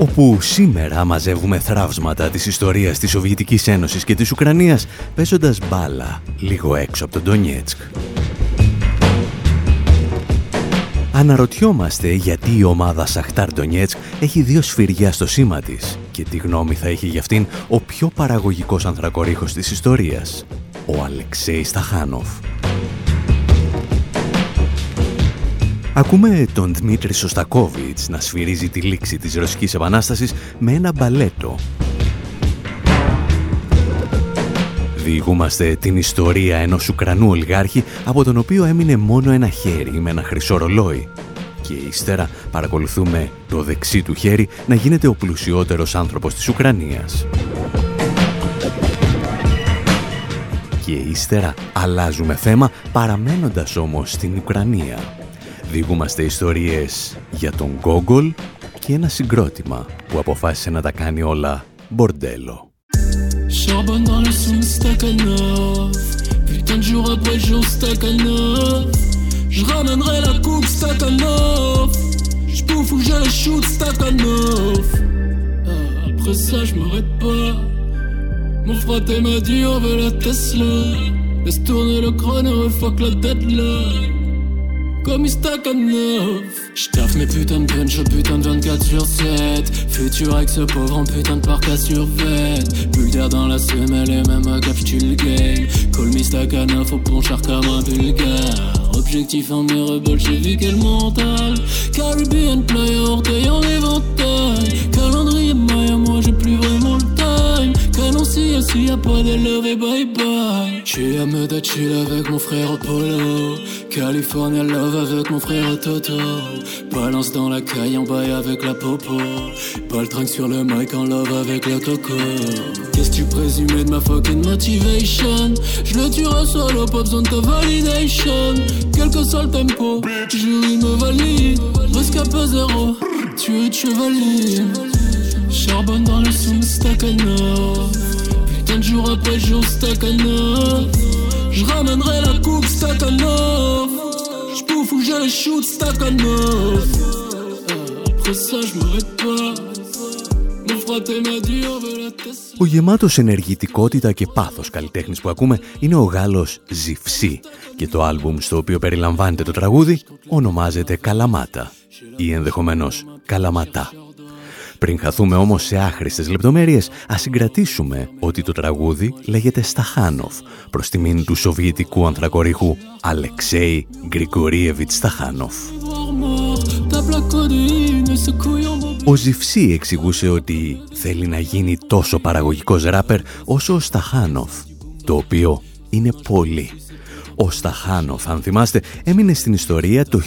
Όπου σήμερα μαζεύουμε θραύσματα της ιστορίας της Σοβιετικής Ένωσης και της Ουκρανίας παίζοντας μπάλα λίγο έξω από τον Ντονιέτσκ. Αναρωτιόμαστε γιατί η ομάδα Σαχτάρ Ντονιέτσκ έχει δύο σφυριά στο σήμα της και τι γνώμη θα έχει για αυτήν ο πιο παραγωγικός ανθρακορίχος της ιστορίας, ο Αλεξέης Σταχάνοφ. Ακούμε τον Δμήτρη Σωστακόβιτς να σφυρίζει τη λήξη της Ρωσικής Επανάστασης με ένα μπαλέτο. Διηγούμαστε την ιστορία ενός Ουκρανού ολιγάρχη από τον οποίο έμεινε μόνο ένα χέρι με ένα χρυσό ρολόι. Και ύστερα παρακολουθούμε το δεξί του χέρι να γίνεται ο πλουσιότερος άνθρωπος της Ουκρανίας. Και ύστερα αλλάζουμε θέμα παραμένοντας όμως στην Ουκρανία Διηγούμαστε ιστορίες για τον Γκόγκολ και ένα συγκρότημα που αποφάσισε να τα κάνει όλα μπορντέλο. Charbonne dans le son Stakhanov Putain de jour après jour Stakhanov Je ramènerai la coupe Stakhanov Je bouffe ou je shoot Stakhanov ah, Après ça je m'arrête pas Mon frère m'a dit on veut la Tesla Laisse tourner le chrono fuck la deadline comme Stakhanov J'taffe mes putains de punch putain de 24 sur 7 Futur avec ce pauvre en putain de parc à survêt. Bulgare dans la semelle et même à cap le game. Call me Stakhanov au ponchard comme un bulgare Objectif en mes j'ai vu quel mental. Caribbean player orteil en éventail. Calendrier Maya time Canon si y'a pas de love et bye bye J'suis à chill avec mon frère Apollo California love avec mon frère Toto. Balance dans la caille en bail avec la popo. Pas le sur le mic en love avec la coco. Qu'est-ce que tu présumais de ma fucking motivation? Je le tuerai solo, pas besoin de ta validation. Quel que soit le tempo, je il me valide. Rescapé zéro, tu es chevalier. Charbonne dans le son Stakhanov. Putain de jour après jour Stakhanov. Je ramènerai la coupe Stakhanov. Ο γεμάτος ενεργητικότητα και πάθος καλλιτέχνης που ακούμε είναι ο Γάλλος Ζιφσί και το άλμπουμ στο οποίο περιλαμβάνεται το τραγούδι ονομάζεται Καλαμάτα ή ενδεχομένως Καλαματά. Πριν χαθούμε όμως σε άχρηστες λεπτομέρειες, ας συγκρατήσουμε ότι το τραγούδι λέγεται Σταχάνοφ, προς τιμήν του σοβιετικού ανθρακοριχού Αλεξέη Γκρικορίεβιτ Σταχάνοφ. Ο Ζιφσί εξηγούσε ότι θέλει να γίνει τόσο παραγωγικός ράπερ όσο ο Σταχάνοφ, το οποίο είναι πολύ ο Σταχάνοφ, αν θυμάστε, έμεινε στην ιστορία το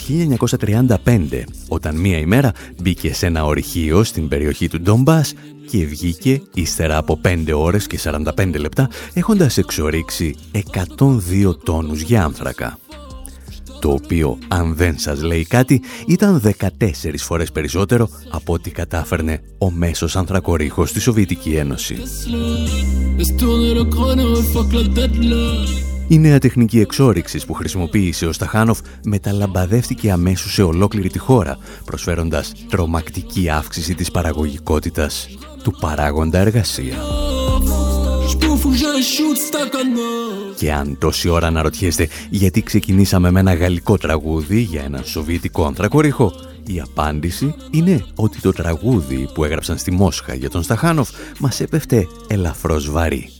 1935, όταν μία ημέρα μπήκε σε ένα ορυχείο στην περιοχή του Ντομπάς και βγήκε ύστερα από 5 ώρες και 45 λεπτά, έχοντας εξορίξει 102 τόνους για άνθρακα το οποίο, αν δεν σας λέει κάτι, ήταν 14 φορές περισσότερο από ό,τι κατάφερνε ο μέσος ανθρακορίχος στη Σοβιετική Ένωση. Η νέα τεχνική εξόριξη που χρησιμοποίησε ο Σταχάνοφ μεταλαμπαδεύτηκε αμέσως σε ολόκληρη τη χώρα, προσφέροντας τρομακτική αύξηση της παραγωγικότητας του παράγοντα εργασία. Και αν τόση ώρα αναρωτιέστε γιατί ξεκινήσαμε με ένα γαλλικό τραγούδι για έναν σοβιετικό ανθρακόριχο, η απάντηση είναι ότι το τραγούδι που έγραψαν στη Μόσχα για τον Σταχάνοφ μας έπεφτε ελαφρώς βαρύ,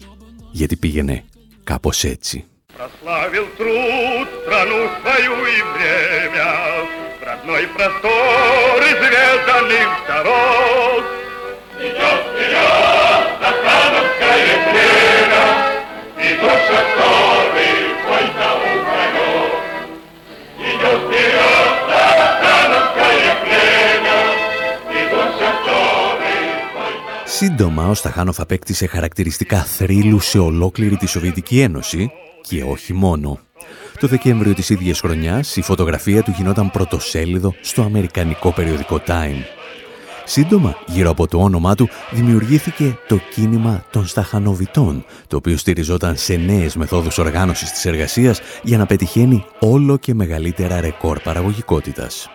γιατί πήγαινε κάπως έτσι. Прославил труд страну свою и время, В родной просторы звезданных дорог. Идет Σύντομα, ο Σταχάνοφ απέκτησε χαρακτηριστικά θρύλου σε ολόκληρη τη Σοβιετική Ένωση και όχι μόνο. Το Δεκέμβριο της ίδιας χρονιάς η φωτογραφία του γινόταν πρωτοσέλιδο στο αμερικανικό περιοδικό Time. Σύντομα, γύρω από το όνομά του, δημιουργήθηκε το κίνημα των σταχανοβιτών, το οποίο στηριζόταν σε νέες μεθόδους οργάνωσης της εργασίας για να πετυχαίνει όλο και μεγαλύτερα ρεκόρ παραγωγικότητας.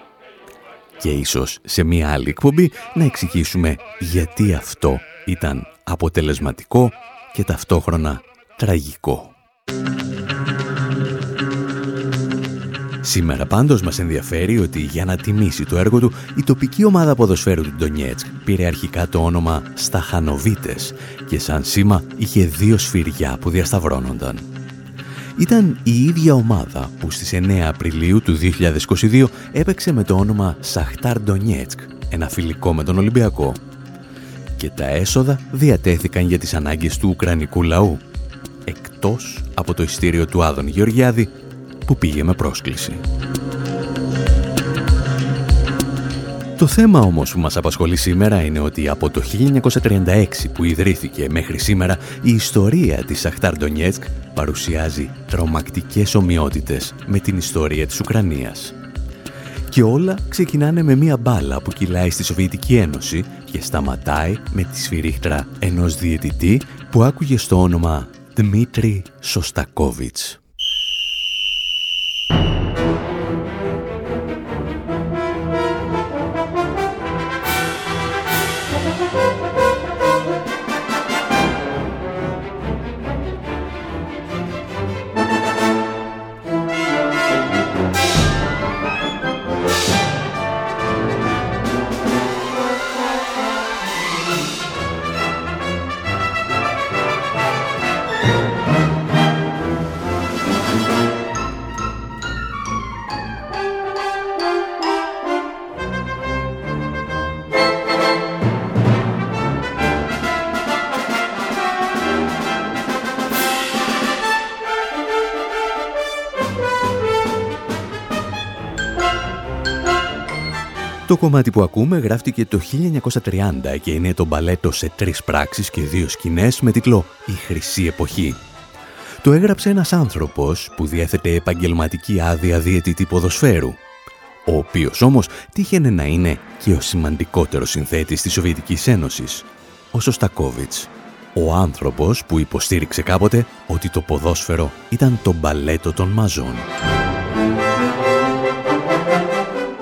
Και ίσως σε μία άλλη εκπομπή να εξηγήσουμε γιατί αυτό ήταν αποτελεσματικό και ταυτόχρονα τραγικό. Σήμερα πάντως μας ενδιαφέρει ότι για να τιμήσει το έργο του η τοπική ομάδα ποδοσφαίρου του Ντονιέτσκ πήρε αρχικά το όνομα Σταχανοβίτες και σαν σήμα είχε δύο σφυριά που διασταυρώνονταν. Ήταν η ίδια ομάδα που στις 9 Απριλίου του 2022 έπαιξε με το όνομα Σαχτάρ Ντονιέτσκ, ένα φιλικό με τον Ολυμπιακό. Και τα έσοδα διατέθηκαν για τις ανάγκες του Ουκρανικού λαού, εκτός από το ειστήριο του Άδων Γεωργιάδη που πήγε με πρόσκληση. Το θέμα όμως που μας απασχολεί σήμερα είναι ότι από το 1936 που ιδρύθηκε μέχρι σήμερα η ιστορία της Σαχτάρ Ντονιέτσκ παρουσιάζει τρομακτικές ομοιότητες με την ιστορία της Ουκρανίας. Και όλα ξεκινάνε με μία μπάλα που κυλάει στη Σοβιετική Ένωση και σταματάει με τη σφυρίχτρα ενός διαιτητή που άκουγε στο όνομα Δμήτρη Σωστακόβιτς. Το κομμάτι που ακούμε γράφτηκε το 1930 και είναι το μπαλέτο σε τρεις πράξεις και δύο σκηνές με τίτλο «Η Χρυσή Εποχή». Το έγραψε ένας άνθρωπος που διέθετε επαγγελματική άδεια διαιτητή ποδοσφαίρου, ο οποίος όμως τύχαινε να είναι και ο σημαντικότερος συνθέτης της Σοβιετικής Ένωσης, ο Σωστακόβιτς. Ο άνθρωπος που υποστήριξε κάποτε ότι το ποδόσφαιρο ήταν το μπαλέτο των μαζών.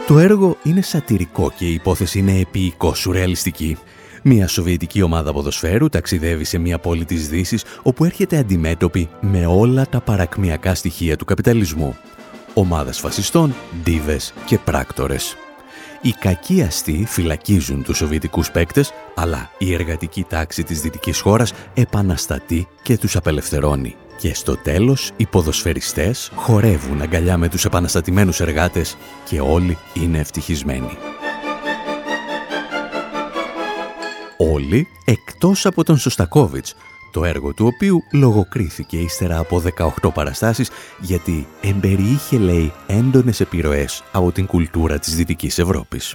Το έργο είναι σατυρικό και η υπόθεση είναι επίοικο σουρεαλιστική. Μια σοβιετική ομάδα ποδοσφαίρου ταξιδεύει σε μια πόλη της Δύσης όπου έρχεται αντιμέτωπη με όλα τα παρακμιακά στοιχεία του καπιταλισμού. Ομάδες φασιστών, ντίβες και πράκτορες. Οι κακοί αστεί φυλακίζουν τους σοβιετικούς παίκτες, αλλά η εργατική τάξη της δυτικής χώρας επαναστατεί και τους απελευθερώνει. Και στο τέλος οι ποδοσφαιριστές χορεύουν αγκαλιά με τους επαναστατημένους εργάτες και όλοι είναι ευτυχισμένοι. Όλοι εκτός από τον Σωστακόβιτς, το έργο του οποίου λογοκρίθηκε ύστερα από 18 παραστάσεις γιατί εμπεριείχε, λέει, έντονες επιρροές από την κουλτούρα της Δυτικής Ευρώπης.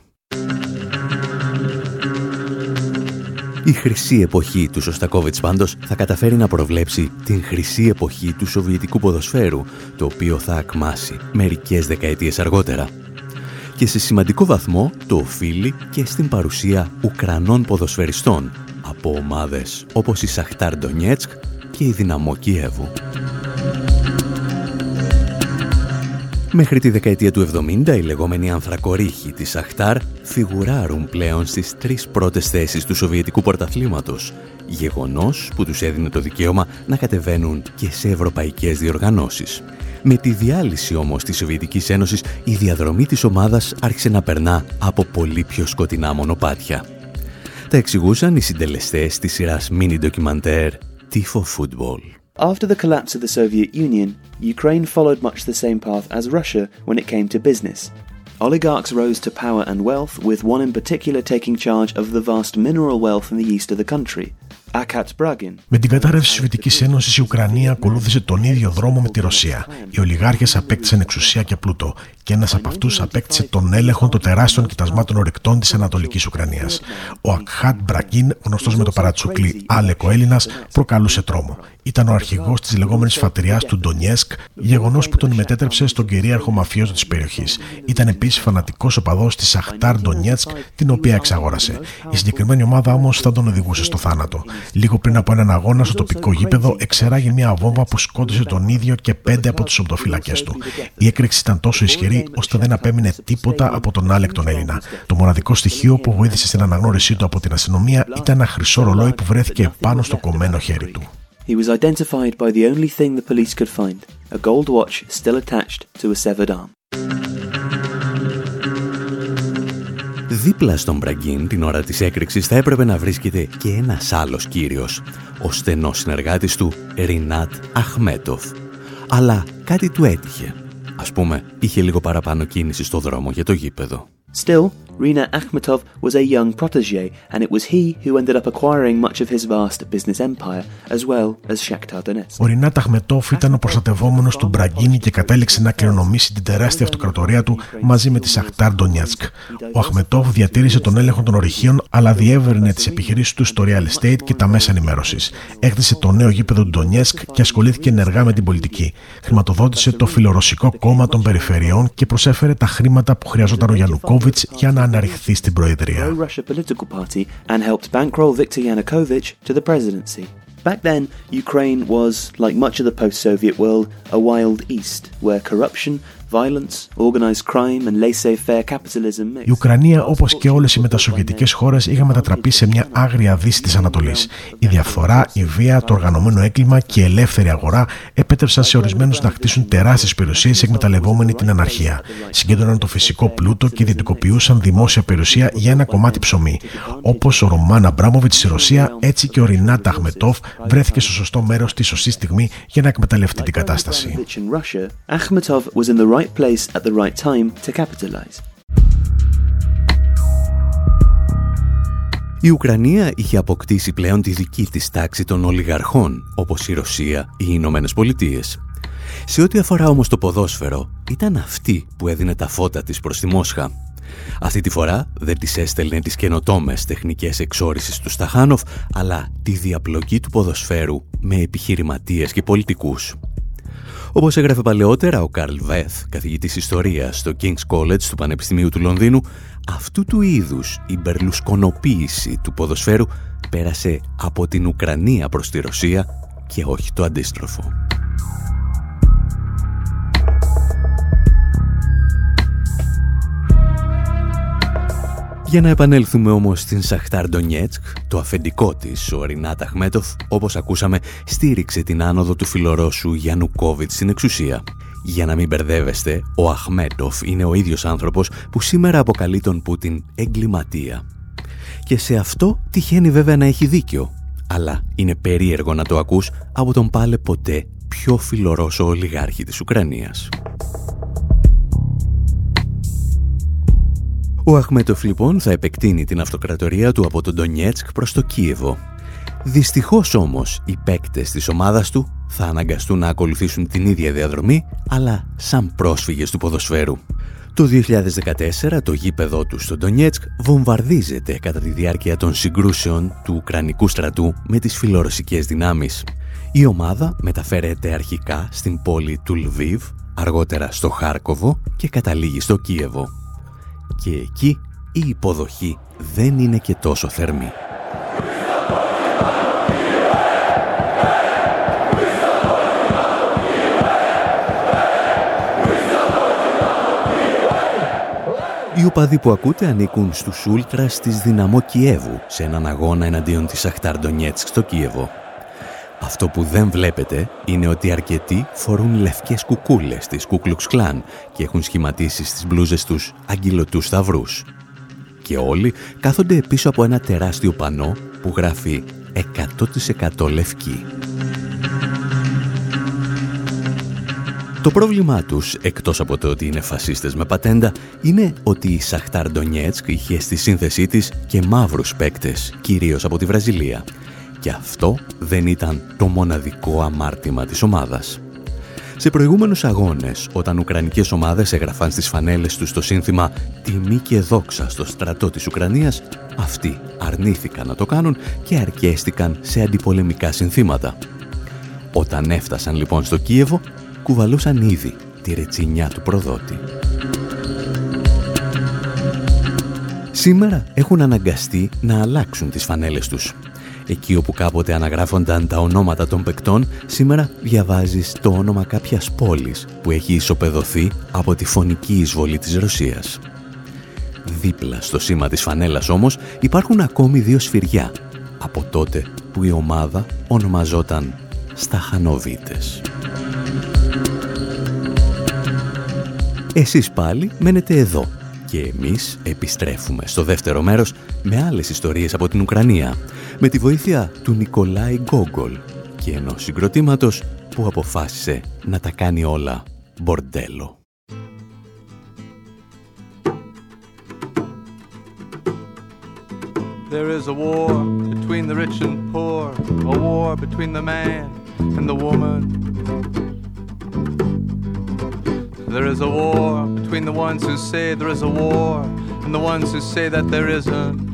Η χρυσή εποχή του Σωστακόβιτς πάντως θα καταφέρει να προβλέψει την χρυσή εποχή του Σοβιετικού ποδοσφαίρου, το οποίο θα ακμάσει μερικές δεκαετίες αργότερα. Και σε σημαντικό βαθμό το οφείλει και στην παρουσία Ουκρανών ποδοσφαιριστών από ομάδες όπως η Σαχτάρ Ντονιέτσκ και η Δυναμό Κιέβου. Μέχρι τη δεκαετία του 70 οι λεγόμενοι ανθρακορίχοι της Αχτάρ φιγουράρουν πλέον στις τρεις πρώτες θέσεις του Σοβιετικού πρωταθλήματος, γεγονός που τους έδινε το δικαίωμα να κατεβαίνουν και σε ευρωπαϊκές διοργανώσεις. Με τη διάλυση όμως της Σοβιετικής Ένωσης η διαδρομή της ομάδας άρχισε να περνά από πολύ πιο σκοτεινά μονοπάτια. Τα εξηγούσαν οι συντελεστές της σειράς mini ντοκιμαντέρ Tifo Football. After the collapse of the Soviet Union, Ukraine followed much the same path as Russia when it came to business. Oligarchs rose to power and wealth, with one in particular taking charge of the vast mineral wealth in the east of the country. Με την κατάρρευση της Σοβιετικής Ένωσης, η Ουκρανία ακολούθησε τον ίδιο δρόμο με τη Ρωσία. Οι ολιγάρχες απέκτησαν εξουσία και πλούτο, και ένας από αυτούς απέκτησε τον έλεγχο των τεράστιων κοιτασμάτων ορεικτών της Ανατολικής Ουκρανίας. Ο Ακχάτ Μπραγκίν, γνωστός με το παρατσούκλι Άλεκο Έλληνας, προκαλούσε τρόμο. Ήταν ο αρχηγός της λεγόμενης φατριάς του Ντονιέσκ, γεγονός που τον μετέτρεψε στον κυρίαρχο μαφιόζο της περιοχής. Ήταν επίσης φανατικός οπαδός της Αχτάρ Ντονιέτσκ, την οποία εξαγόρασε. Η συγκεκριμένη ομάδα όμως θα τον οδηγούσε στο θάνατο. Λίγο πριν από έναν αγώνα στο τοπικό γήπεδο, εξεράγει μια βόμβα που σκότωσε τον ίδιο και πέντε από τους οπτοφυλακέ του. Η έκρηξη ήταν τόσο ισχυρή, ώστε δεν απέμεινε τίποτα από τον Άλεκ τον Έλληνα. Το μοναδικό στοιχείο που βοήθησε στην αναγνώρισή του από την αστυνομία ήταν ένα χρυσό ρολόι που βρέθηκε πάνω στο κομμένο χέρι του. He was identified by the only thing the police could find, a gold watch still attached to a severed arm. Δίπλα στον Μπραγκίν την ώρα της έκρηξης θα έπρεπε να βρίσκεται και ένας άλλος κύριος, ο στενός συνεργάτης του Ρινάτ Αχμέτοφ. Αλλά κάτι του έτυχε. Ας πούμε, είχε λίγο παραπάνω κίνηση στο δρόμο για το γήπεδο. Still, Rina Akhmetov was a young protege, and it was he who ended up acquiring much of his vast business empire, as well as Shakhtar Donetsk. Ο Ρινάτ Αχμετόφ ήταν ο προστατευόμενος του Μπραγκίνη και κατέληξε να κληρονομήσει την τεράστια αυτοκρατορία του μαζί με τη Σαχτάρ Ντονιάτσκ. Ο Αχμετόφ διατήρησε τον έλεγχο των ορυχείων, αλλά διεύρυνε τις επιχειρήσεις του στο real estate και τα μέσα ενημέρωσης. Έκτισε το νέο γήπεδο του Ντονιέτσκ και ασχολήθηκε ενεργά με την πολιτική. Χρηματοδότησε το φιλορωσικό κόμμα των περιφερειών και προσέφερε τα χρήματα που χρειαζόταν ο Γιανουκόβιτ για να αναρριχθεί στην Προεδρία. Back then, Ukraine was, like much of the post Soviet world, a wild east where corruption, η Ουκρανία, όπως και όλες οι μετασοβιετικές χώρες, είχε μετατραπεί σε μια άγρια δύση της Ανατολής. Η διαφθορά, η βία, το οργανωμένο έγκλημα και η ελεύθερη αγορά επέτρεψαν σε ορισμένους να χτίσουν τεράστιες περιουσίες εκμεταλλευόμενοι την αναρχία. Συγκέντρωναν το φυσικό πλούτο και ιδιωτικοποιούσαν δημόσια περιουσία για ένα κομμάτι ψωμί. Όπως ο Ρωμάν Αμπράμοβιτς στη Ρωσία, έτσι και ο Ρινάτα Αχμετόφ βρέθηκε στο σωστό μέρος της σωστή στιγμή για να εκμεταλλευτεί την κατάσταση right place at the right time to capitalize. Η Ουκρανία είχε αποκτήσει πλέον τη δική της τάξη των ολιγαρχών, όπως η Ρωσία ή οι Ηνωμένες Πολιτείες. Σε ό,τι αφορά όμως το ποδόσφαιρο, ήταν αυτή που έδινε τα φώτα της προς τη Μόσχα. Αυτή τη φορά δεν της έστελνε τις καινοτόμες τεχνικές εξόρισης του Σταχάνοφ, αλλά τη διαπλοκή του ποδοσφαίρου με επιχειρηματίες και πολιτικούς. Όπως έγραφε παλαιότερα ο Καρλ Βέθ, καθηγητής ιστορίας στο King's College του Πανεπιστημίου του Λονδίνου, αυτού του είδους η μπερλουσκονοποίηση του ποδοσφαίρου πέρασε από την Ουκρανία προς τη Ρωσία και όχι το αντίστροφο. Για να επανέλθουμε όμως στην Σαχτάρ Ντονιέτσκ, το αφεντικό της, ο Ρινάτ Αχμέτοφ, όπως ακούσαμε, στήριξε την άνοδο του φιλορώσου Γιαννουκόβιτς στην εξουσία. Για να μην μπερδεύεστε, ο Αχμέτοφ είναι ο ίδιος άνθρωπος που σήμερα αποκαλεί τον Πούτιν εγκληματία. Και σε αυτό τυχαίνει βέβαια να έχει δίκιο, αλλά είναι περίεργο να το ακούς από τον πάλε ποτέ πιο φιλορώσο ολιγάρχη της Ουκρανίας. Ο Αχμέτοφ λοιπόν θα επεκτείνει την αυτοκρατορία του από τον Ντονιέτσκ προς το Κίεβο. Δυστυχώς όμως οι παίκτες της ομάδας του θα αναγκαστούν να ακολουθήσουν την ίδια διαδρομή, αλλά σαν πρόσφυγες του ποδοσφαίρου. Το 2014 το γήπεδό του στο Ντονιέτσκ βομβαρδίζεται κατά τη διάρκεια των συγκρούσεων του Ουκρανικού στρατού με τις φιλορωσικές δυνάμεις. Η ομάδα μεταφέρεται αρχικά στην πόλη του Λβίβ, αργότερα στο Χάρκοβο και καταλήγει στο Κίεβο και εκεί η υποδοχή δεν είναι και τόσο θερμή. Οι οπαδοί που ακούτε ανήκουν στους Ούλτρας της Δυναμό Κιέβου σε έναν αγώνα εναντίον της Αχτάρ στο Κίεβο. Αυτό που δεν βλέπετε είναι ότι αρκετοί φορούν λευκές κουκούλες της Κούκλουξ Κλάν και έχουν σχηματίσει στις μπλούζες τους αγγυλωτούς σταυρούς. Και όλοι κάθονται πίσω από ένα τεράστιο πανό που γράφει 100% λευκή. Το πρόβλημά τους, εκτός από το ότι είναι φασίστες με πατέντα, είναι ότι η Σαχτάρ Ντονιέτσκ είχε στη σύνθεσή της και μαύρους παίκτες, κυρίως από τη Βραζιλία Και αυτό δεν ήταν το μοναδικό αμάρτημα της ομάδας. Σε προηγούμενους αγώνες, όταν ουκρανικές ομάδες έγραφαν στις φανέλες τους το σύνθημα «Τιμή και δόξα στο στρατό της Ουκρανίας», αυτοί αρνήθηκαν να το κάνουν και αρκέστηκαν σε αντιπολεμικά συνθήματα. Όταν έφτασαν λοιπόν στο Κίεβο, κουβαλούσαν ήδη τη ρετσινιά του προδότη. Σήμερα έχουν αναγκαστεί να αλλάξουν τις φανέλες τους. Εκεί όπου κάποτε αναγράφονταν τα ονόματα των παικτών, σήμερα διαβάζεις το όνομα κάποιας πόλης που έχει ισοπεδωθεί από τη φωνική εισβολή της Ρωσίας. Δίπλα στο σήμα της φανέλας όμως υπάρχουν ακόμη δύο σφυριά από τότε που η ομάδα ονομαζόταν Σταχανοβίτες. Εσείς πάλι μένετε εδώ και εμείς επιστρέφουμε στο δεύτερο μέρος με άλλες ιστορίες από την Ουκρανία με τη βοήθεια του Νικολάη Γκόγκολ και ενός συγκροτήματος που αποφάσισε να τα κάνει όλα μπορντέλο. There is a war between the rich and poor, a war between the man and the woman. There is a war between the ones who say there is a war and the ones who say that there isn't.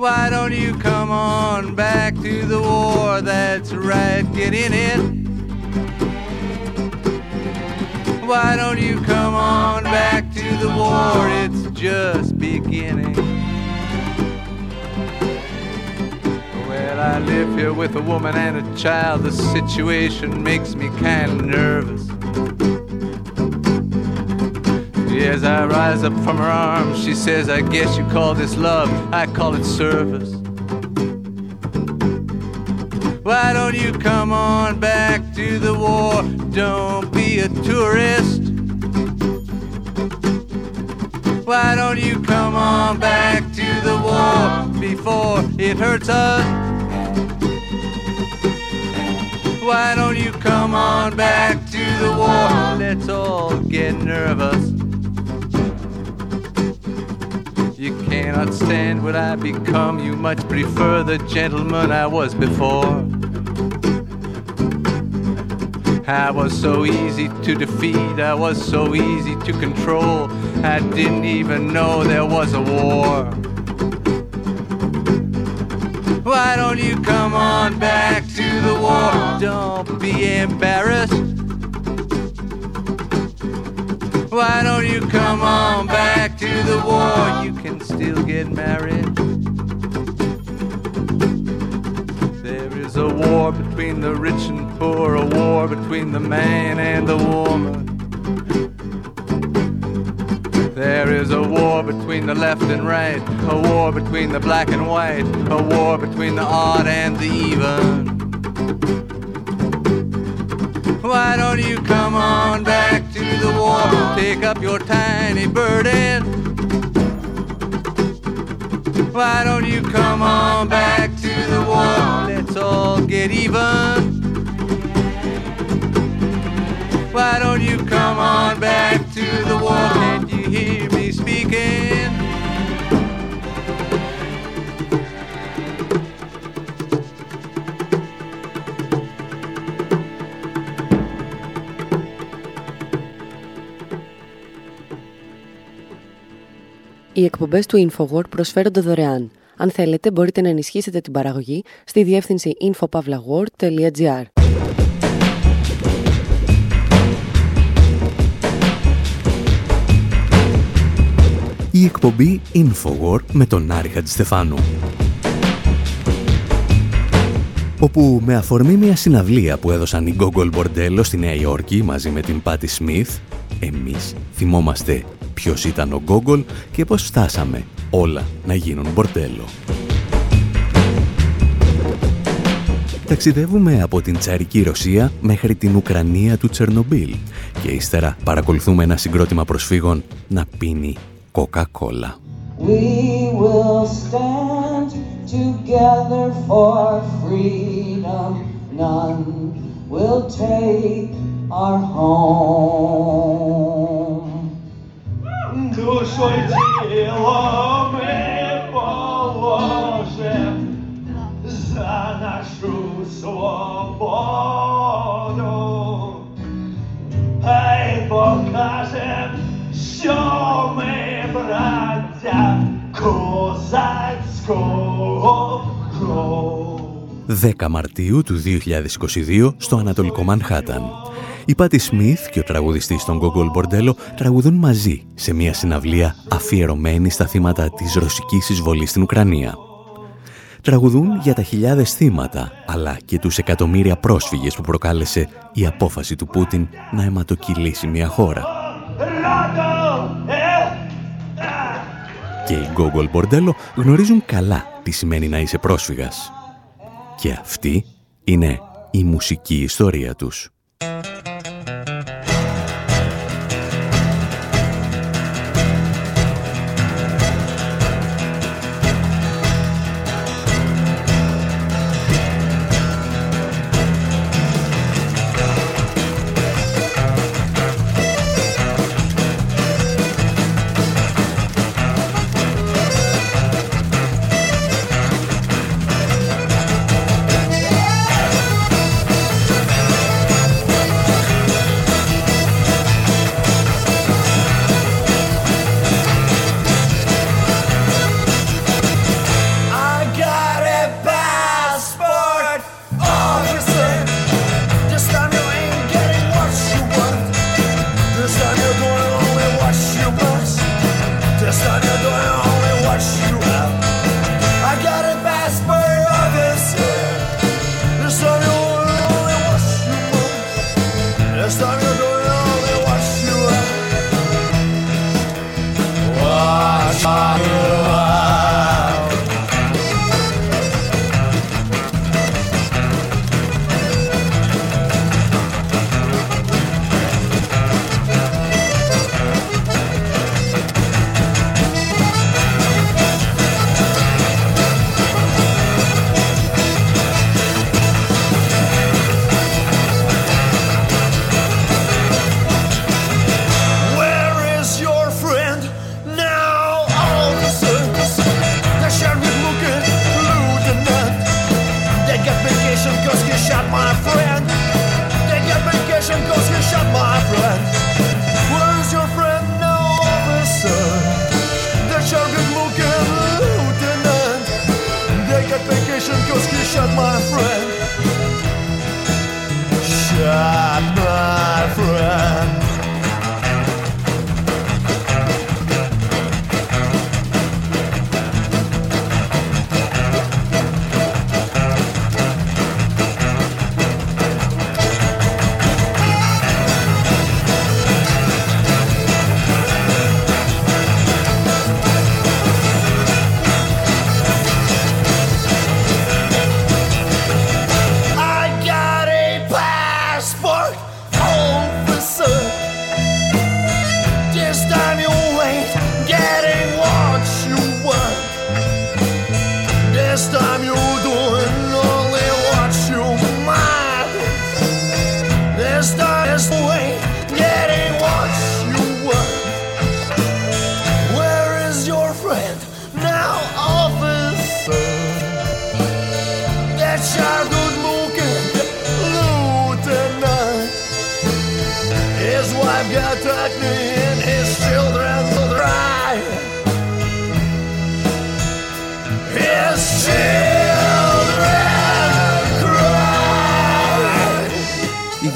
Why don't you come on back to the war? That's right, get in it. Why don't you come on back to the war? It's just beginning. Well, I live here with a woman and a child. The situation makes me kind of nervous. As I rise up from her arms, she says, I guess you call this love, I call it service. Why don't you come on back to the war? Don't be a tourist. Why don't you come on back to the war before it hurts us? Why don't you come on back to the war? Let's all get nervous. Cannot stand what I become. You much prefer the gentleman I was before. I was so easy to defeat, I was so easy to control. I didn't even know there was a war. Why don't you come on back to the war? Don't be embarrassed. Why don't you come on back to the war? You still get married. There is a war between the rich and poor, a war between the man and the woman. There is a war between the left and right, a war between the black and white, a war between the odd and the even. Why don't you come on back to the war? Take up your tiny burden. Why don't you come on back to the war? Let's all get even. Why don't you come on back to the war? Οι εκπομπές του InfoWord προσφέρονται δωρεάν. Αν θέλετε, μπορείτε να ενισχύσετε την παραγωγή στη διεύθυνση infopavlagor.gr. Η εκπομπή InfoWord με τον Άρη Χατζηστεφάνου όπου με αφορμή μια συναυλία που έδωσαν οι Google Bordello στη Νέα Υόρκη μαζί με την Patti Smith, εμείς θυμόμαστε ποιος ήταν ο Γκόγκολ και πώς φτάσαμε όλα να γίνουν μπορτέλο. Ταξιδεύουμε από την τσαρική Ρωσία μέχρι την Ουκρανία του Τσερνομπίλ και ύστερα παρακολουθούμε ένα συγκρότημα προσφύγων να πίνει κοκακόλα. We will stand together for freedom. None will take our home Душой телом и положим 10 Μαρτίου του 2022 στο Ανατολικό Μανχάταν. Η Πάτη Σμιθ και ο τραγουδιστής των Γκογκολ Μπορντέλο τραγουδούν μαζί σε μια συναυλία αφιερωμένη στα θύματα της ρωσικής εισβολής στην Ουκρανία. Τραγουδούν για τα χιλιάδες θύματα, αλλά και τους εκατομμύρια πρόσφυγες που προκάλεσε η απόφαση του Πούτιν να αιματοκυλήσει μια χώρα. Και οι Γκόγκολ Μπορντέλο γνωρίζουν καλά τι σημαίνει να είσαι πρόσφυγας. Και αυτή είναι η μουσική ιστορία τους.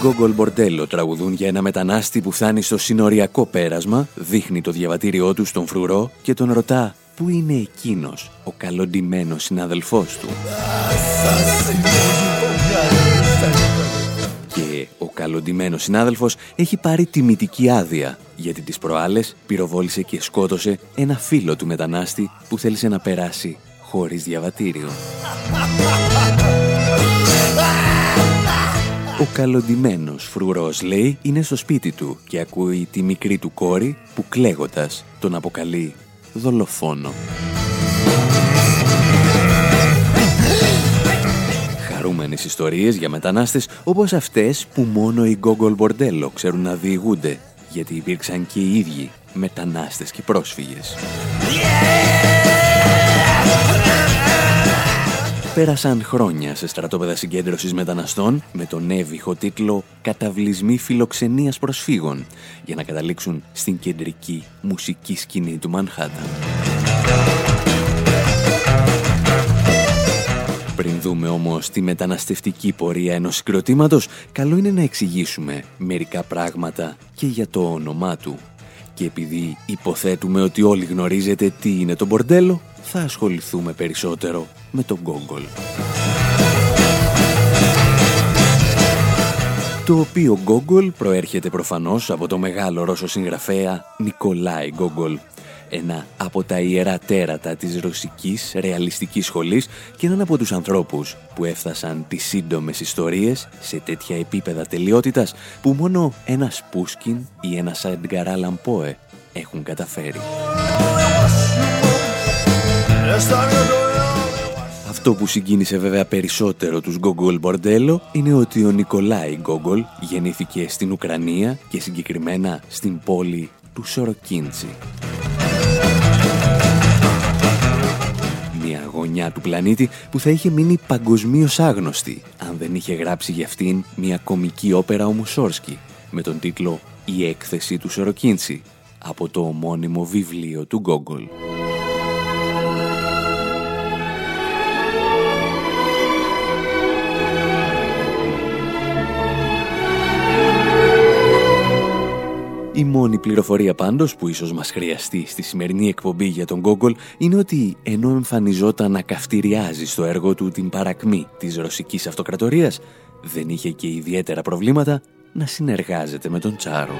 Γκόγκολ Μπορντέλο τραγουδούν για ένα μετανάστη που φτάνει στο συνοριακό πέρασμα, δείχνει το διαβατήριό του στον φρουρό και τον ρωτά πού είναι εκείνος, ο καλοντημένος συνάδελφός του; Και ο καλοντημένος συνάδελφος έχει πάρει τιμητική άδεια, γιατί τις προάλλες πυροβόλησε και σκότωσε ένα φίλο του μετανάστη που θέλησε να περάσει χωρίς διαβατήριο. Ο καλοντημένος φρουρός, λέει, είναι στο σπίτι του και ακούει τη μικρή του κόρη που κλαίγοντας τον αποκαλεί δολοφόνο. Χαρούμενες ιστορίες για μετανάστες όπως αυτές που μόνο οι Γκόγκολ Μπορντέλο ξέρουν να διηγούνται γιατί υπήρξαν και οι ίδιοι μετανάστες και πρόσφυγες. Πέρασαν χρόνια σε στρατόπεδα συγκέντρωσης μεταναστών με τον έβυχο τίτλο «Καταβλισμοί φιλοξενίας προσφύγων» για να καταλήξουν στην κεντρική μουσική σκηνή του Μανχάταν. Πριν δούμε όμως τη μεταναστευτική πορεία ενός συγκροτήματος, καλό είναι να εξηγήσουμε μερικά πράγματα και για το όνομά του. Και επειδή υποθέτουμε ότι όλοι γνωρίζετε τι είναι το μπορντέλο, θα ασχοληθούμε περισσότερο με τον Γκόγκολ. Το οποίο Γκόγκολ προέρχεται προφανώς από το μεγάλο Ρώσο συγγραφέα Νικολάη Γκόγκολ, ένα από τα ιερά τέρατα της ρωσικής ρεαλιστικής σχολής και έναν από τους ανθρώπους που έφτασαν τις σύντομες ιστορίες σε τέτοια επίπεδα τελειότητας που μόνο ένας Πούσκιν ή ένας Αντγκαρά Λαμπόε έχουν καταφέρει. Αυτό που συγκίνησε βέβαια περισσότερο τους Γκόγκολ Μπορντέλο είναι ότι ο Νικολάη Γκόγκολ γεννήθηκε στην Ουκρανία και συγκεκριμένα στην πόλη του Σοροκίντσι. Γωνιά του πλανήτη που θα είχε μείνει παγκοσμίως άγνωστη αν δεν είχε γράψει για αυτήν μια κομική όπερα ο Μουσόρσκι με τον τίτλο «Η έκθεση του Σοροκίντσι» από το ομώνυμο βιβλίο του Γκόγκολ. Η μόνη πληροφορία πάντως που ίσως μας χρειαστεί στη σημερινή εκπομπή για τον Γκόγκολ είναι ότι ενώ εμφανιζόταν να καυτηριάζει στο έργο του την παρακμή της ρωσικής αυτοκρατορίας, δεν είχε και ιδιαίτερα προβλήματα να συνεργάζεται με τον Τσάρο.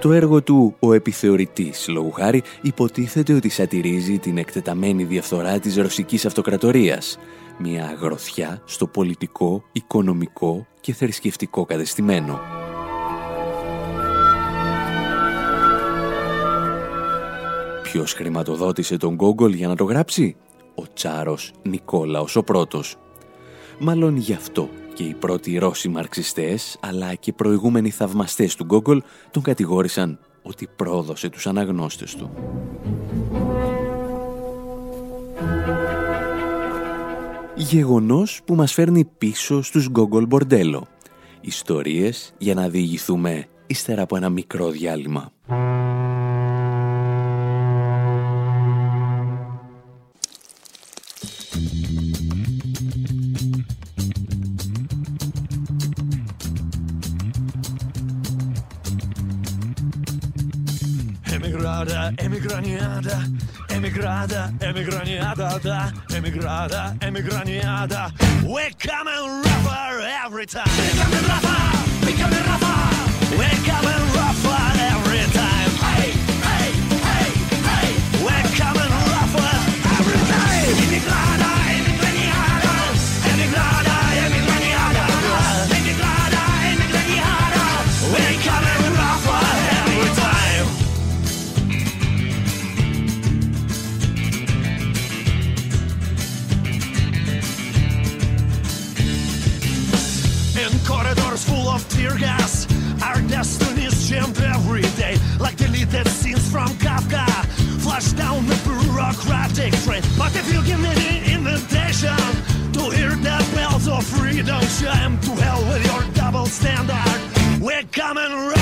Το έργο του «Ο επιθεωρητής» λόγου χάρη υποτίθεται ότι σατυρίζει την εκτεταμένη διαφθορά της ρωσικής αυτοκρατορίας, μια αγροθιά στο πολιτικό, οικονομικό και θρησκευτικό κατεστημένο. Ποιος χρηματοδότησε τον Γκόγκολ για να το γράψει; Ο Τσάρος Νικόλαος ο πρώτος. Μάλλον γι' αυτό και οι πρώτοι Ρώσοι μαρξιστές, αλλά και προηγούμενοι θαυμαστές του Γκόγκολ, τον κατηγόρησαν ότι πρόδωσε τους αναγνώστες του. Γεγονός που μας φέρνει πίσω στους Γκόγκολ Μπορντέλο. Ιστορίες για να διηγηθούμε ύστερα από ένα μικρό διάλειμμα. Emigraniada, emigrada, emigraniada, da, emigrada, emigraniada. We come and rougher every time. We come and rougher, we come and rougher. We come and rougher every time. Gas, our destinies jammed every day, like deleted scenes from Kafka. Flash down the bureaucratic train. But if you give me the invitation to hear the bells of freedom chime, to hell with your double standard. We're coming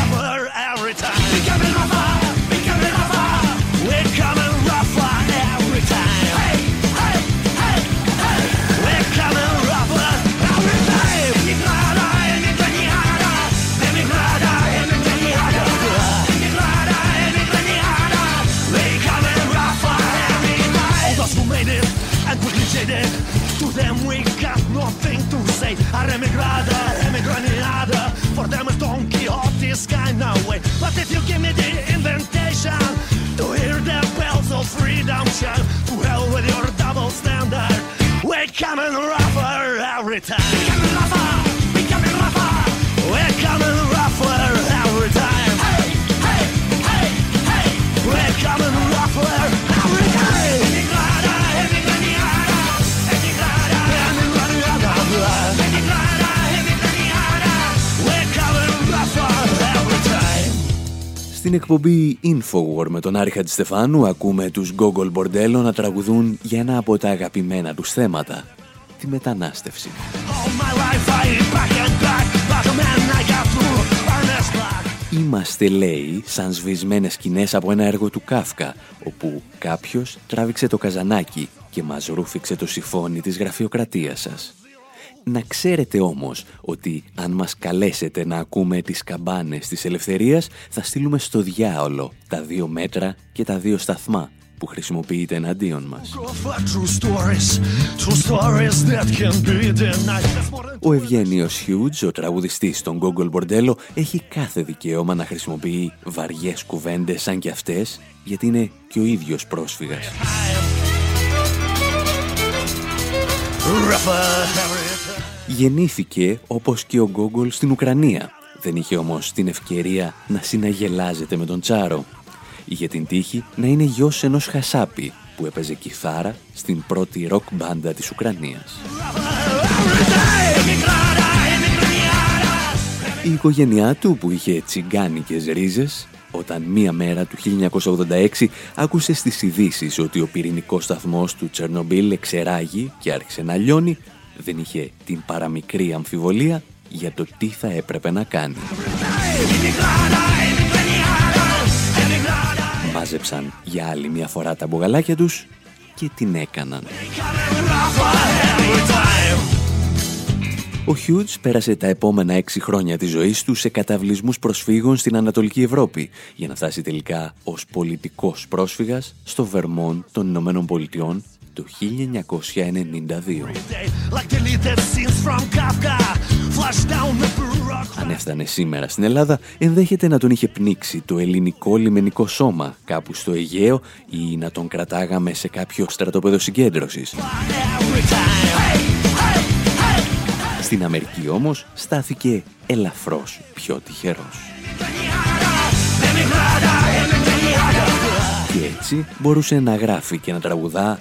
Of way. But if you give me the invitation to hear the bells of freedom chime, to hell with your double standard. We're coming rougher every time. We're coming rougher. We're coming rougher. We're coming rougher Emigrada, emigraniada. We're coming rougher every time. Στην εκπομπή Infowar με τον Άρη Χατζηστεφάνου ακούμε τους Google Bordello να τραγουδούν για ένα από τα αγαπημένα τους θέματα, τη μετανάστευση. Είμαστε, λέει, σαν σβησμένες σκηνές από ένα έργο του Κάφκα, όπου κάποιος τράβηξε το καζανάκι και μας ρούφηξε το σιφόνι της γραφειοκρατίας σας. Να ξέρετε όμως ότι αν μας καλέσετε να ακούμε τις καμπάνες της ελευθερίας θα στείλουμε στο διάολο τα δύο μέτρα και τα δύο σταθμά που χρησιμοποιείται εναντίον μας. Ο Ευγένιος Χιούτζ, ο τραγουδιστής των Google Bordello, έχει κάθε δικαίωμα να χρησιμοποιεί βαριές κουβέντες σαν και αυτές, γιατί είναι και ο ίδιος πρόσφυγας. Γεννήθηκε όπως και ο Γκόγκολ στην Ουκρανία. Δεν είχε όμως την ευκαιρία να συναγελάζεται με τον Τσάρο. Είχε την τύχη να είναι γιος ενός χασάπι που έπαιζε κιθάρα στην πρώτη ροκ μπάντα της Ουκρανίας. Η οικογένειά του που είχε τσιγκάνικες ρίζες όταν μία μέρα του 1986 άκουσε στις ειδήσεις ότι ο πυρηνικός σταθμός του Τσερνομπίλ εξεράγει και άρχισε να λιώνει, δεν είχε την παραμικρή αμφιβολία για το τι θα έπρεπε να κάνει. Μάζεψαν για άλλη μια φορά τα μπογαλάκια τους και την έκαναν. Ο Χιούτς πέρασε τα επόμενα έξι χρόνια της ζωής του σε καταβλισμούς προσφύγων στην Ανατολική Ευρώπη για να φτάσει τελικά ως πολιτικός πρόσφυγας στο Βερμόν των Ηνωμένων Πολιτειών το 1992. Αν έφτανε σήμερα στην Ελλάδα, ενδέχεται να τον είχε πνίξει το ελληνικό λιμενικό σώμα κάπου στο Αιγαίο ή να τον κρατάγαμε σε κάποιο στρατόπεδο συγκέντρωσης. Στην Αμερική όμως στάθηκε ελαφρώς πιο τυχερός. Και έτσι μπορούσε να γράφει και να τραγουδά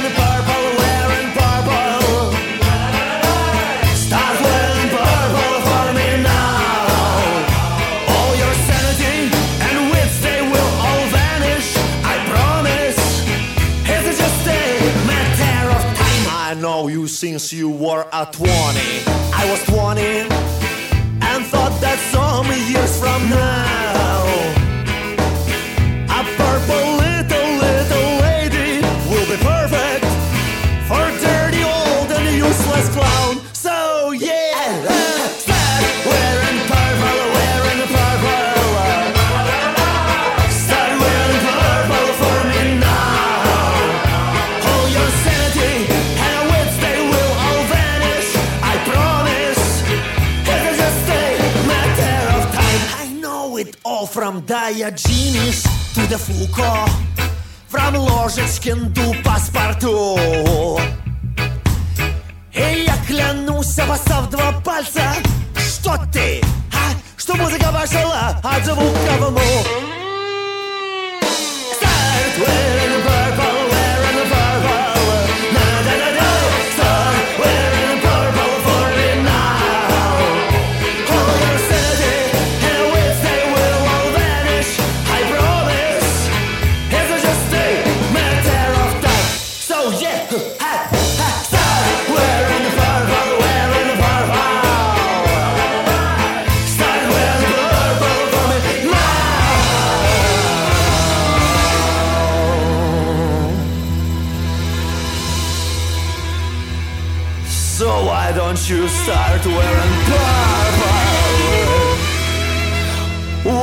since you were a 20. I was 20 from Diogenes to the Foucault. From Ложечкин to паспорту. И я клянусь, обоссав два пальца, что ты, а? Что музыка пошла от звука в му. Start wearing start wearing purple?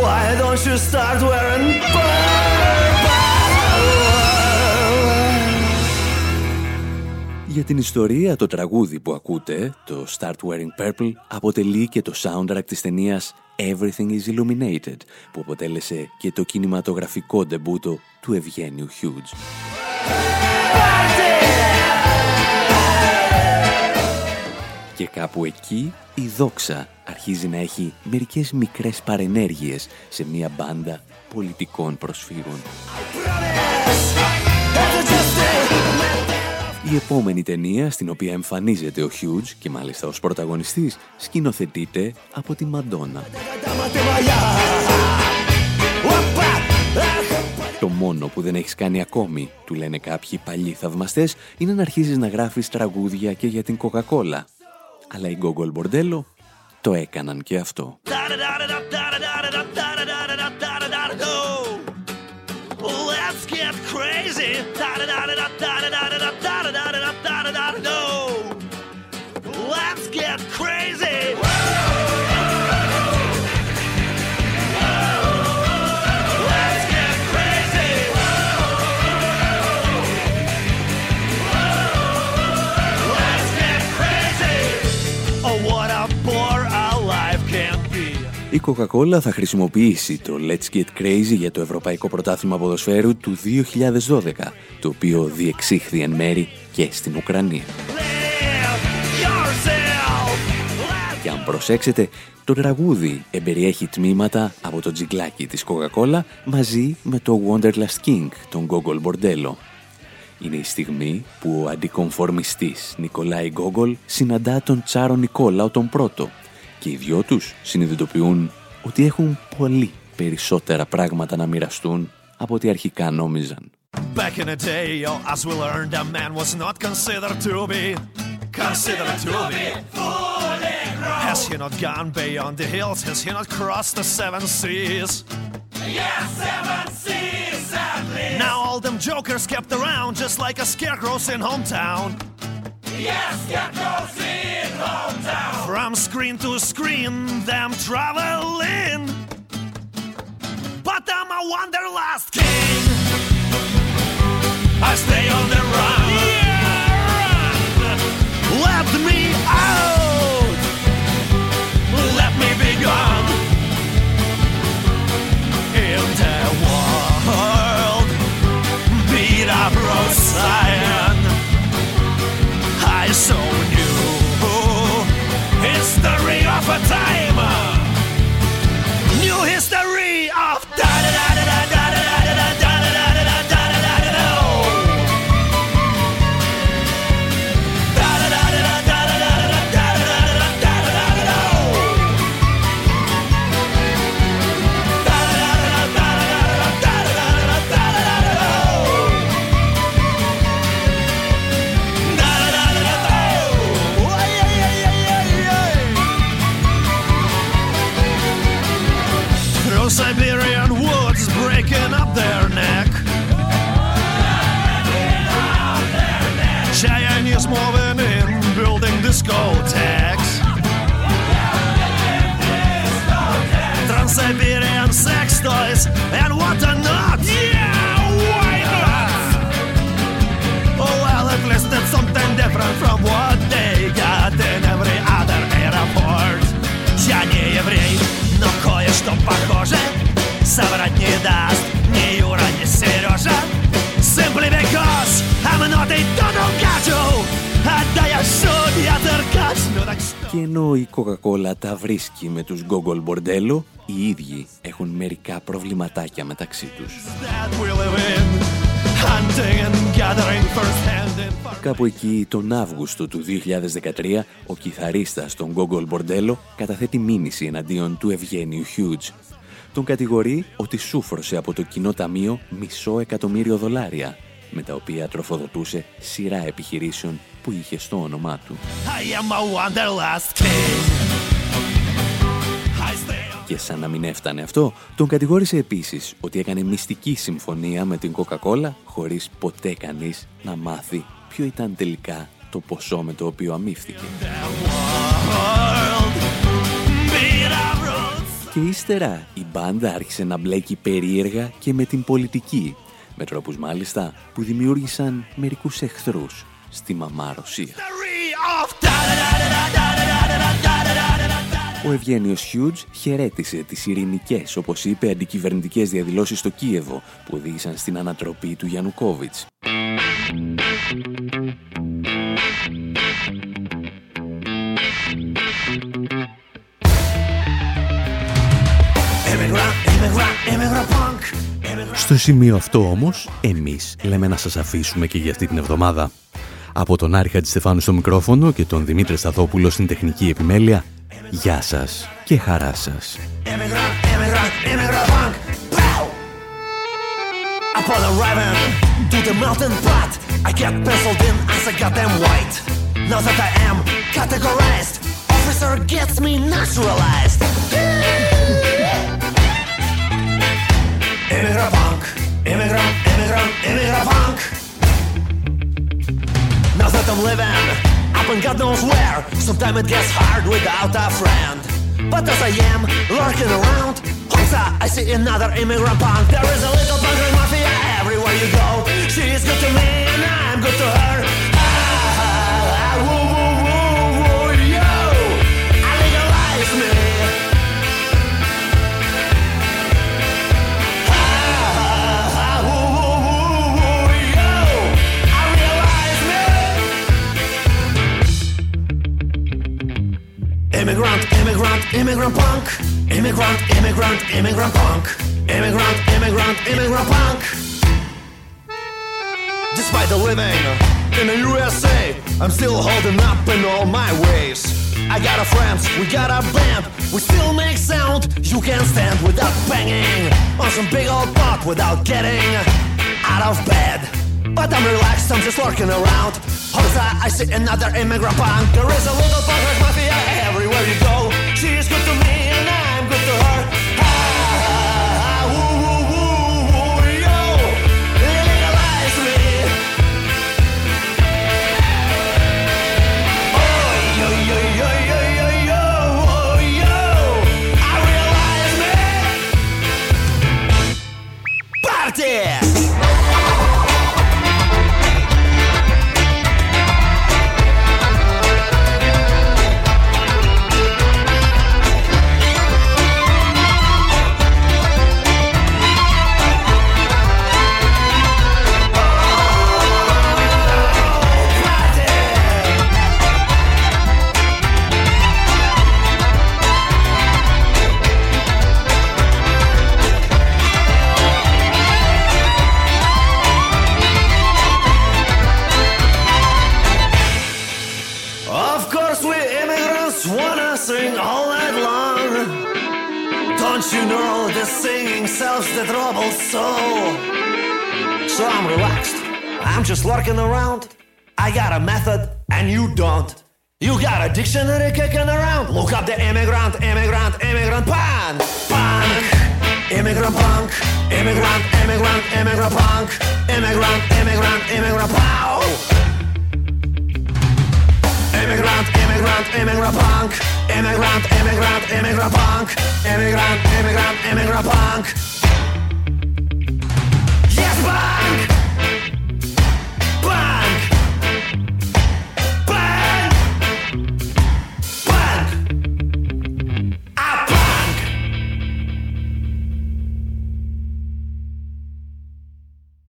Why don't you start wearing purple? Για την ιστορία, το τραγούδι που ακούτε, το Start Wearing Purple, αποτελεί και το soundtrack της ταινίας Everything is Illuminated, που αποτέλεσε και το κινηματογραφικό ντεμπούτο του Ευγένιου Hughes. Και κάπου εκεί η δόξα αρχίζει να έχει μερικές μικρές παρενέργειες σε μια μπάντα πολιτικών προσφύγων. Η επόμενη ταινία στην οποία εμφανίζεται ο Χιούτζ και μάλιστα ως πρωταγωνιστής σκηνοθετείται από τη Μαντόνα. Το μόνο που δεν έχεις κάνει ακόμη, του λένε κάποιοι παλιοί θαυμαστές, είναι να αρχίζεις να γράφεις τραγούδια και για την Coca-Cola. Αλλά οι Google Bordello το έκαναν και αυτό. Let's get Η Coca-Cola θα χρησιμοποιήσει το Let's Get Crazy για το Ευρωπαϊκό Πρωτάθλημα Ποδοσφαίρου του 2012, το οποίο διεξήχθη εν μέρη και στην Ουκρανία. Και αν προσέξετε, το τραγούδι εμπεριέχει τμήματα από το τζιγκλάκι της Coca-Cola μαζί με το Wanderlust King, τον Gogol Bordello. Είναι η στιγμή που ο αντικομφορμιστής Νικολάη Γκόγκολ συναντά τον Τσάρο Νικόλαο τον πρώτο και οι δυο τους συνειδητοποιούν ότι έχουν πολύ περισσότερα πράγματα να μοιραστούν από ό,τι αρχικά νόμιζαν. Back in the day, as we learned, a man was not considered to be considered to be fully grown. Has he not gone beyond the hills? Has he not crossed the seven seas? Yes, seven seas at least. Now all them jokers kept around just like a scarecrows in hometown. Yes, in hometown. From screen to screen, them traveling. But I'm a wanderlust king. I stay on the run. Yeah, run. Let me out. So new. History of a time. discotheques. Trans-Siberian sex toys and what not. Yeah, why not? Oh, well, at least it's something different from what they got in every other airport. Я не еврей, но кое-что похоже соврать не даст Και ενώ η Coca-Cola τα βρίσκει με τους Google Bordello, οι ίδιοι έχουν μερικά προβληματάκια μεταξύ τους. Κάπου εκεί τον Αύγουστο του 2013 ο κιθαρίστας των Google Bordello καταθέτει μήνυση εναντίον του Ευγένιου Hughes. Τον κατηγορεί ότι σούφρωσε από το κοινό ταμείο μισό εκατομμύριο δολάρια με τα οποία τροφοδοτούσε σειρά επιχειρήσεων που είχε στο όνομά του. Και σαν να μην έφτανε αυτό, τον κατηγόρησε επίσης ότι έκανε μυστική συμφωνία με την Coca-Cola χωρίς ποτέ κανείς να μάθει ποιο ήταν τελικά το ποσό με το οποίο αμύφθηκε. Και ύστερα η μπάντα άρχισε να μπλέκει περίεργα και με την πολιτική με τρόπους μάλιστα που δημιούργησαν μερικούς εχθρούς στη μαμά Ρωσία. Ο Ευγένιος Χιούτζ χαιρέτησε τις ειρηνικές, όπως είπε, αντικυβερνητικές διαδηλώσεις στο Κίεβο που οδήγησαν στην ανατροπή του Γιαννουκόβιτς. Στο σημείο αυτό όμως, εμείς λέμε να σας αφήσουμε και για αυτή την εβδομάδα. Από τον Άρη της στο μικρόφωνο και τον Δημήτρη Σαδόπουλο στην τεχνική επιμέλεια. Γεια σας και χαρά σας. That I'm living up and God knows where, sometimes it gets hard without a friend. But as I am lurking around, Hosa, I see another immigrant punk. There is a little punk mafia everywhere you go. She is good to me and I'm Immigrant, immigrant, punk. Immigrant, immigrant, immigrant punk. Despite the living in the USA, I'm still holding up in all my ways. I got a friends, we got a band, we still make sound. You can't stand without banging on some big old pot without getting out of bed. But I'm relaxed, I'm just lurking around. Hosa, I see another immigrant punk. There is a little punkers mafia everywhere you go. She is good to me